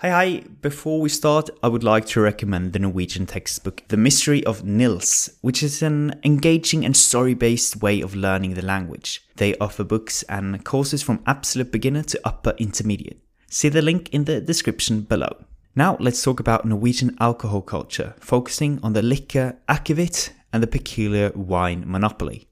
Hi, hi. Before we start, I would like to recommend the Norwegian textbook The Mystery of Nils, which is an engaging and story based way of learning the language. They offer books and courses from absolute beginner to upper intermediate. See the link in the description below. Now, let's talk about Norwegian alcohol culture, focusing on the liquor akevitt and the peculiar wine monopoly.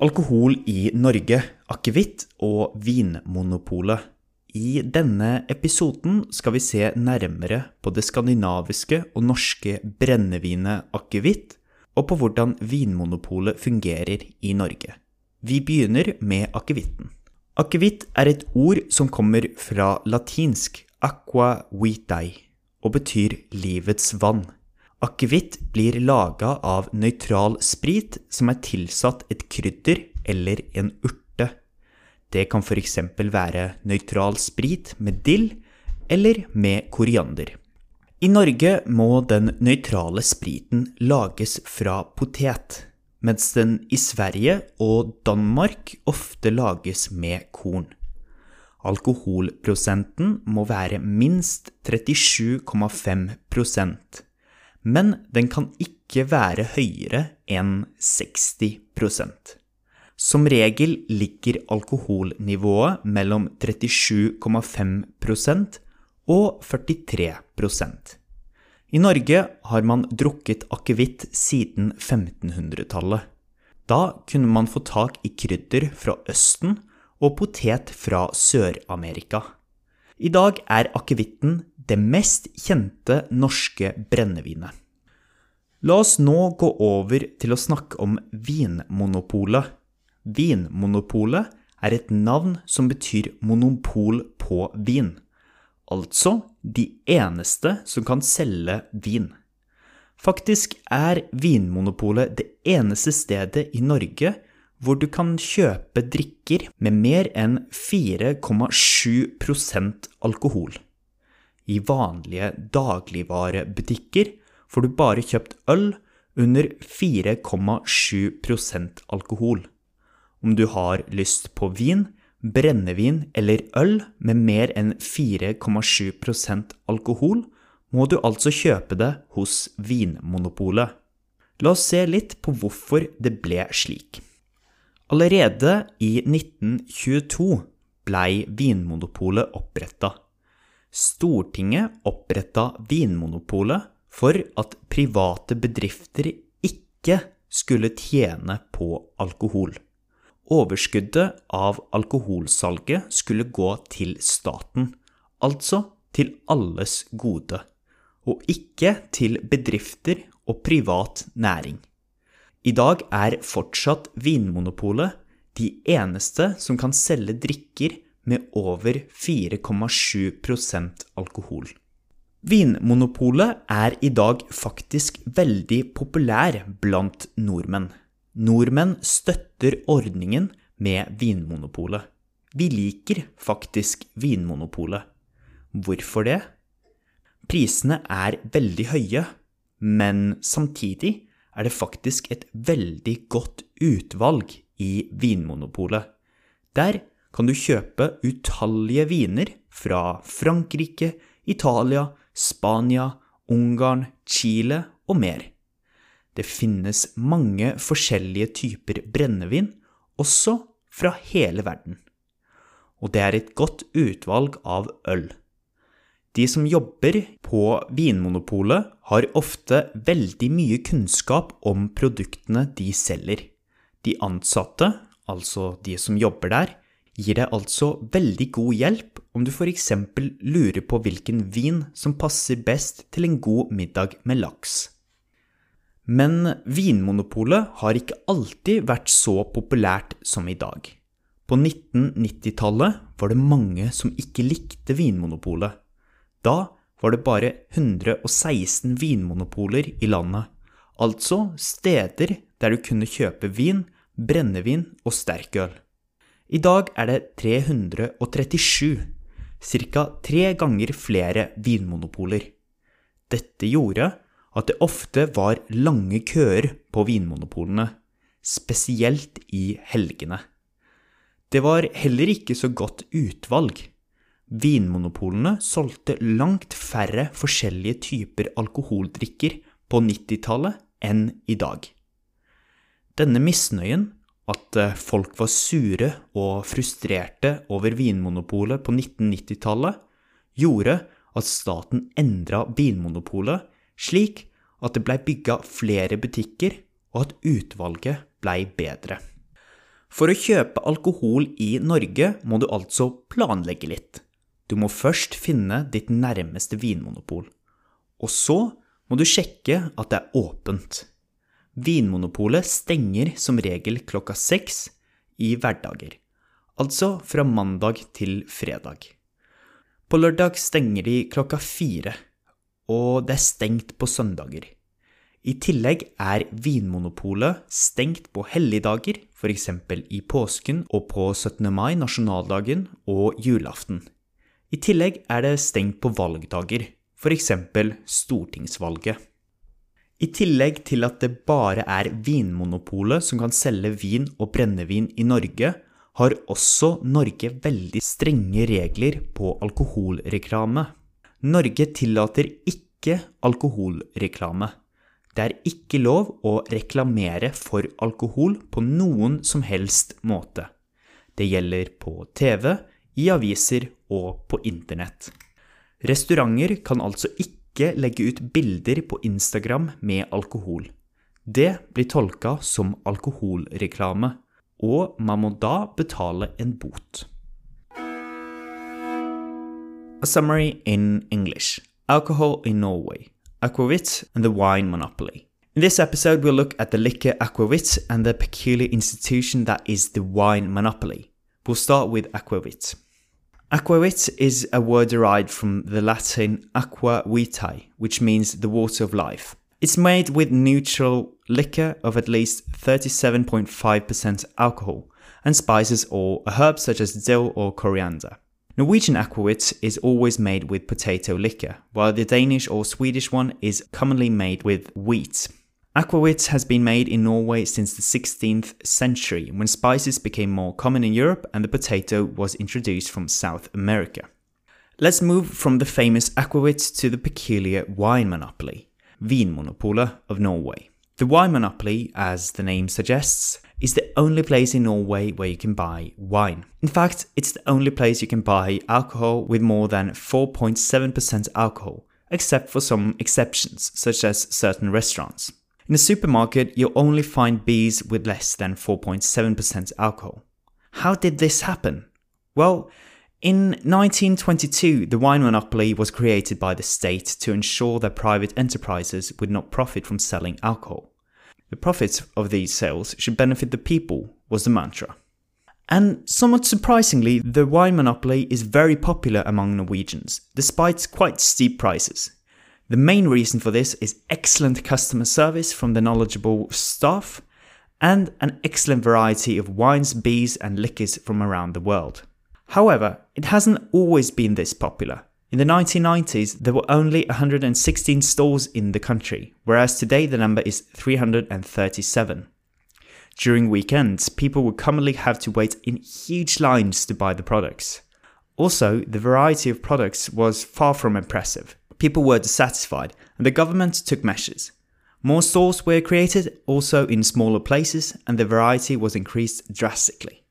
Alkohol i Norge, akevitt og Vinmonopolet. I denne episoden skal vi se nærmere på det skandinaviske og norske brennevinet akevitt, og på hvordan Vinmonopolet fungerer i Norge. Vi begynner med akevitten. Akevitt er et ord som kommer fra latinsk aqua vitae og betyr livets vann. Akevitt blir laga av nøytral sprit som er tilsatt et krydder eller en urte. Det kan f.eks. være nøytral sprit med dill eller med koriander. I Norge må den nøytrale spriten lages fra potet, mens den i Sverige og Danmark ofte lages med korn. Alkoholprosenten må være minst 37,5% men den kan ikke være høyere enn 60 som regel ligger alkoholnivået mellom 37,5% og 43% I Norge har man drukket akevitt siden 1500-tallet. Da kunne man få tak i krydder fra Østen og potet fra Sør-Amerika. I dag er akevitten det mest kjente norske brennevinet. La oss nå gå over til å snakke om Vinmonopolet. Vinmonopolet er et navn som betyr monopol på vin, altså de eneste som kan selge vin. Faktisk er Vinmonopolet det eneste stedet i Norge hvor du kan kjøpe drikker med mer enn 4,7% alkohol. I vanlige dagligvarebutikker får du bare kjøpt øl under 4,7% alkohol. Om du har lyst på vin, brennevin eller øl med mer enn 4,7% alkohol, må du altså kjøpe det hos Vinmonopolet. La oss se litt på hvorfor det ble slik. Allerede i 1922 blei Vinmonopolet oppretta. Stortinget oppretta Vinmonopolet for at private bedrifter ikke skulle tjene på alkohol. Overskuddet av alkoholsalget skulle gå til staten, altså til alles gode, og ikke til bedrifter og privat næring. I dag er fortsatt Vinmonopolet de eneste som kan selge drikker med over 4,7% alkohol. Vinmonopolet er i dag faktisk veldig populær blant nordmenn. Nordmenn støtter ordningen med Vinmonopolet. Vi liker faktisk Vinmonopolet. Hvorfor det? Prisene er veldig høye, men samtidig er det faktisk et veldig godt utvalg i Vinmonopolet. Der kan du kjøpe utallige viner fra Frankrike, Italia, Spania, Ungarn, Chile og mer. Det finnes mange forskjellige typer brennevin, også fra hele verden. Og det er et godt utvalg av øl. De som jobber på Vinmonopolet, har ofte veldig mye kunnskap om produktene de selger. De ansatte, altså de som jobber der, gir deg altså veldig god hjelp om du f.eks. lurer på hvilken vin som passer best til en god middag med laks. Men Vinmonopolet har ikke alltid vært så populært som i dag. På 1990-tallet var det mange som ikke likte Vinmonopolet. Da var det bare 116 vinmonopoler i landet, altså steder der du kunne kjøpe vin, brennevin og sterkøl. I dag er det 337, ca. tre ganger flere vinmonopoler. Dette gjorde at det ofte var lange køer på vinmonopolene, spesielt i helgene. Det var heller ikke så godt utvalg. vinmonopolene solgte langt færre forskjellige typer alkoholdrikker på 90-tallet enn i dag. Denne misnøyen, at eh, folk var sure og frustrerte over Vinmonopolet på 1990-tallet, gjorde at staten endra Vinmonopolet slik at det blei bygga flere butikker, og at utvalget blei bedre. For å kjøpe alkohol i Norge må du altså planlegge litt. Du må først finne ditt nærmeste vinmonopol. Og så må du sjekke at det er åpent. Vinmonopolet stenger som regel klokka seks i hverdager, altså fra mandag til fredag. På lørdag stenger de klokka fire, og det er stengt på søndager. I tillegg er Vinmonopolet stengt på helligdager, f.eks. i påsken og på 17. mai, nasjonaldagen og julaften. I tillegg er det stengt på valgdager, f.eks. stortingsvalget. I tillegg til at det bare er Vinmonopolet som kan selge vin og brennevin i Norge, har også Norge veldig strenge regler på alkoholreklame. Norge tillater ikke alkoholreklame. Det er ikke lov å reklamere for alkohol på noen som helst måte. Det gjelder på TV, i aviser og på internett. Restauranter kan altså ikke legge ut bilder på Instagram med alkohol. Det blir tolka som alkoholreklame, og man må da betale en bot. A summary in English. Alcohol in Norway. Aquavit and the wine monopoly. In this episode, we'll look at the liquor aquavit and the peculiar institution that is the wine monopoly. We'll start with aquavit. Aquavit is a word derived from the Latin aqua vitae, which means the water of life. It's made with neutral liquor of at least 37.5% alcohol and spices or herbs such as dill or coriander. Norwegian aquavit is always made with potato liquor, while the Danish or Swedish one is commonly made with wheat. Aquavit has been made in Norway since the 16th century, when spices became more common in Europe and the potato was introduced from South America. Let's move from the famous aquavit to the peculiar wine monopoly, Vinmonopolet of Norway. The wine monopoly, as the name suggests, only place in Norway where you can buy wine. In fact, it's the only place you can buy alcohol with more than 4.7% alcohol, except for some exceptions, such as certain restaurants. In a supermarket, you'll only find beers with less than 4.7% alcohol. How did this happen? Well, in 1922, the wine monopoly was created by the state to ensure that private enterprises would not profit from selling alcohol. The profits of these sales should benefit the people, was the mantra. And somewhat surprisingly, the wine monopoly is very popular among Norwegians, despite quite steep prices. The main reason for this is excellent customer service from the knowledgeable staff and an excellent variety of wines, beers, and liquors from around the world. However, it hasn't always been this popular. In the 1990s, there were only 116 stores in the country, whereas today the number is 337. During weekends, people would commonly have to wait in huge lines to buy the products. Also, the variety of products was far from impressive people were dissatisfied and the government took measures. More stores were created, also in smaller places, and the variety was increased drastically.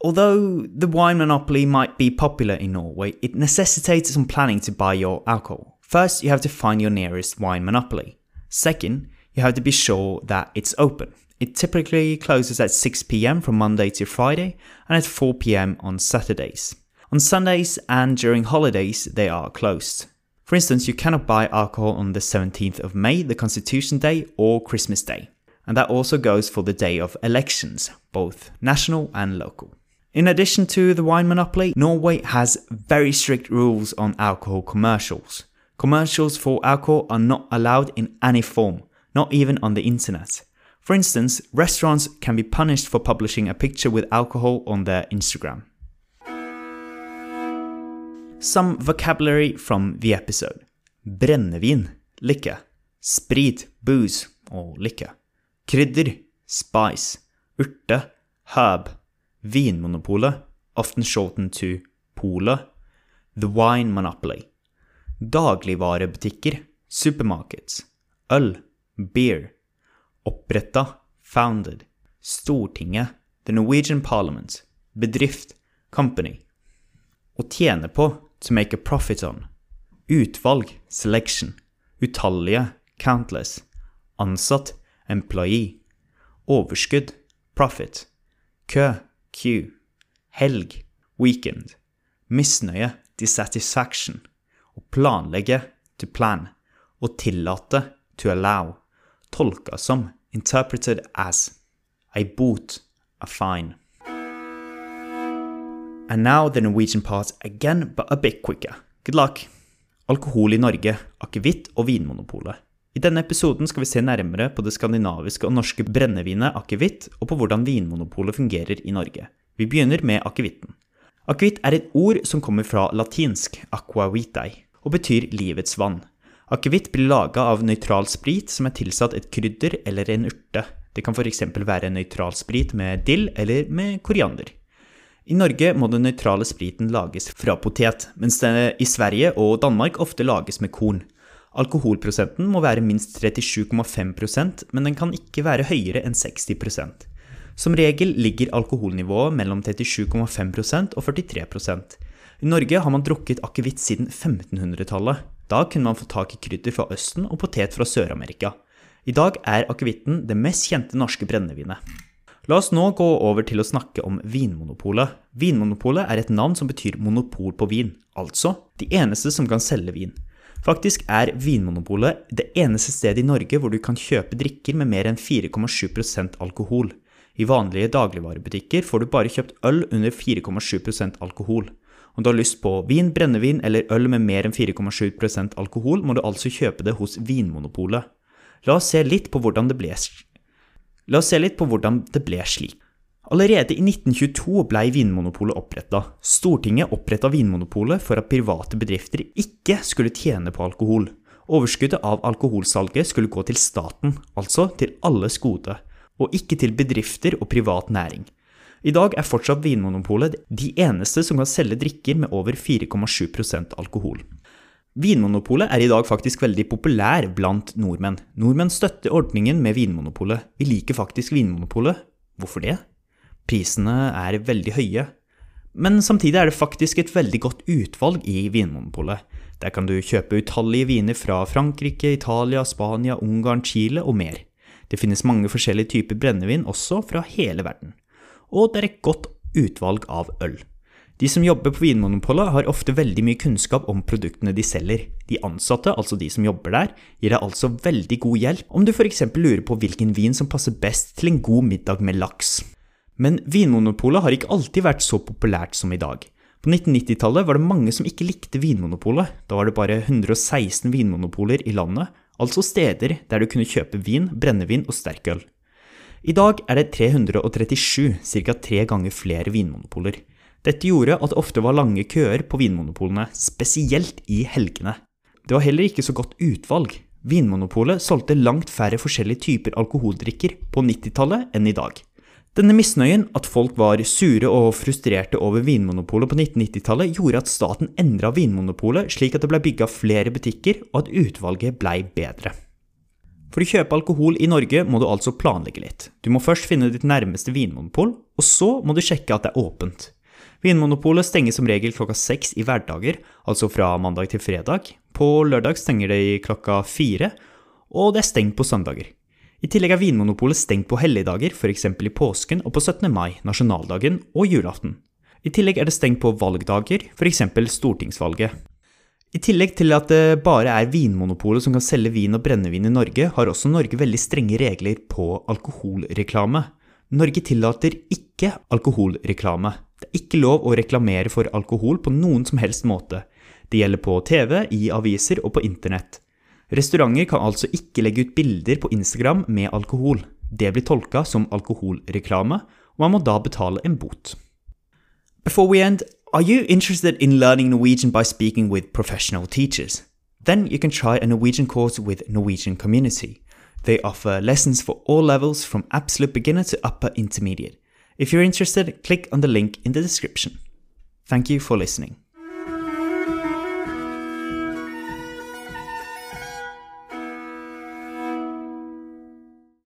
Although the wine monopoly might be popular in Norway, it necessitates some planning to buy your alcohol. First, you have to find your nearest wine monopoly. Second, you have to be sure that it's open. It typically closes at 6 pm from Monday to Friday and at 4 pm on Saturdays. On Sundays and during holidays, they are closed. For instance, you cannot buy alcohol on the 17th of May, the Constitution Day, or Christmas Day. And that also goes for the day of elections, both national and local. In addition to the wine monopoly, Norway has very strict rules on alcohol commercials. Commercials for alcohol are not allowed in any form, not even on the internet. For instance, restaurants can be punished for publishing a picture with alcohol on their Instagram. Some vocabulary from the episode. Brennevin, liquor. Sprit, booze or liquor. Krydder, spice. Urte, herb. Vinmonopolet, often shortened to polet. The Wine Monopoly. Dagligvarebutikker, supermarkets. Øl, beer. Oppretta, founded. Stortinget, the Norwegian Parliament. Bedrift, company. Å tjene på, to make a profit on. Utvalg, selection. Utallige, countless. Ansatt, employee. Overskudd, profit. Kø, queue. Helg, weekend. Misnøye, dissatisfaction. Å planlegge, to plan. Å tillate, to allow. Tolka som, interpreted as. A boot. a fine. And now the Norwegian part again, but a bit quicker. Good luck! Alkohol i Norge, akevitt og Vinmonopolet. I denne episoden skal vi se nærmere på det skandinaviske og norske brennevinet akevitt, og på hvordan Vinmonopolet fungerer i Norge. Vi begynner med akevitten. Akevitt er et ord som kommer fra latinsk aqua vitae, og betyr livets vann. Akevitt blir laga av nøytral sprit som er tilsatt et krydder eller en urte. Det kan f.eks. være nøytral sprit med dill eller med koriander. I Norge må den nøytrale spriten lages fra potet, mens det i Sverige og Danmark ofte lages med korn. Alkoholprosenten må være minst 37,5% men den kan ikke være høyere enn 60% Som regel ligger alkoholnivået mellom 37,5% og 43% I Norge har man drukket akevitt siden 1500-tallet. Da kunne man få tak i krydder fra Østen og potet fra Sør-Amerika. I dag er akevitten det mest kjente norske brennevinet. La oss nå gå over til å snakke om Vinmonopolet. Vinmonopolet er et navn som betyr monopol på vin, altså de eneste som kan selge vin. Faktisk er Vinmonopolet det eneste stedet i Norge hvor du kan kjøpe drikker med mer enn 4,7% alkohol. I vanlige dagligvarebutikker får du bare kjøpt øl under 4,7% alkohol. Om du har lyst på vin, brennevin eller øl med mer enn 4,7% alkohol, må du altså kjøpe det hos Vinmonopolet. La oss se litt på hvordan det ble La oss se litt på hvordan det ble slik. Allerede i 1922 ble Vinmonopolet oppretta. Stortinget oppretta Vinmonopolet for at private bedrifter ikke skulle tjene på alkohol. Overskuddet av alkoholsalget skulle gå til staten, altså til alles gode, og ikke til bedrifter og privat næring. I dag er fortsatt Vinmonopolet de eneste som kan selge drikker med over 4,7% alkohol. Vinmonopolet er i dag faktisk veldig populær blant nordmenn. Nordmenn støtter ordningen med Vinmonopolet. Vi liker faktisk Vinmonopolet. Hvorfor det? Prisene er veldig høye. Men samtidig er det faktisk et veldig godt utvalg i Vinmonopolet. Der kan du kjøpe utallige viner fra Frankrike, Italia, Spania, Ungarn, Chile og mer. Det finnes mange forskjellige typer brennevin også fra hele verden. Og det er et godt utvalg av øl. De som jobber på Vinmonopolet har ofte veldig mye kunnskap om produktene de selger. De ansatte, altså de som jobber der, gir deg altså veldig god hjelp om du f.eks. lurer på hvilken vin som passer best til en god middag med laks. Men Vinmonopolet har ikke alltid vært så populært som i dag. På 1990-tallet var det mange som ikke likte Vinmonopolet. Da var det bare 116 vinmonopoler i landet, altså steder der du kunne kjøpe vin, brennevin og sterkøl. I dag er det 337, ca. tre ganger flere vinmonopoler. Dette gjorde at det ofte var lange køer på vinmonopolene, spesielt i helgene. Det var heller ikke så godt utvalg. Vinmonopolet solgte langt færre forskjellige typer alkoholdrikker på 90-tallet enn i dag. Denne misnøyen, at folk var sure og frustrerte over Vinmonopolet på 1990-tallet, gjorde at staten endra Vinmonopolet slik at det ble bygga flere butikker, og at utvalget blei bedre. For å kjøpe alkohol i Norge må du altså planlegge litt. Du må først finne ditt nærmeste vinmonopol, og så må du sjekke at det er åpent. Vinmonopolet stenger som regel klokka seks i hverdager, altså fra mandag til fredag. På lørdag stenger det klokka fire, og det er stengt på søndager. I tillegg er Vinmonopolet stengt på helligdager, f.eks. i påsken og på 17. mai, nasjonaldagen og julaften. I tillegg er det stengt på valgdager, f.eks. stortingsvalget. I tillegg til at det bare er Vinmonopolet som kan selge vin og brennevin i Norge, har også Norge veldig strenge regler på alkoholreklame. Norge tillater ikke alkoholreklame. Det er ikke lov å reklamere for alkohol på noen som helst måte. Det gjelder på TV, i aviser og på internett. Restauranter kan altså ikke legge ut bilder på Instagram med alkohol. Det blir tolka som alkoholreklame, og man må da betale en bot. Before we end, are you interested in learning Norwegian by speaking with professional teachers? Then you can try a Norwegian course with Norwegian Community. They offer lessons for all levels from absolute beginner to upper intermediate. If you're interested, click on the link in the description. Thank you for listening.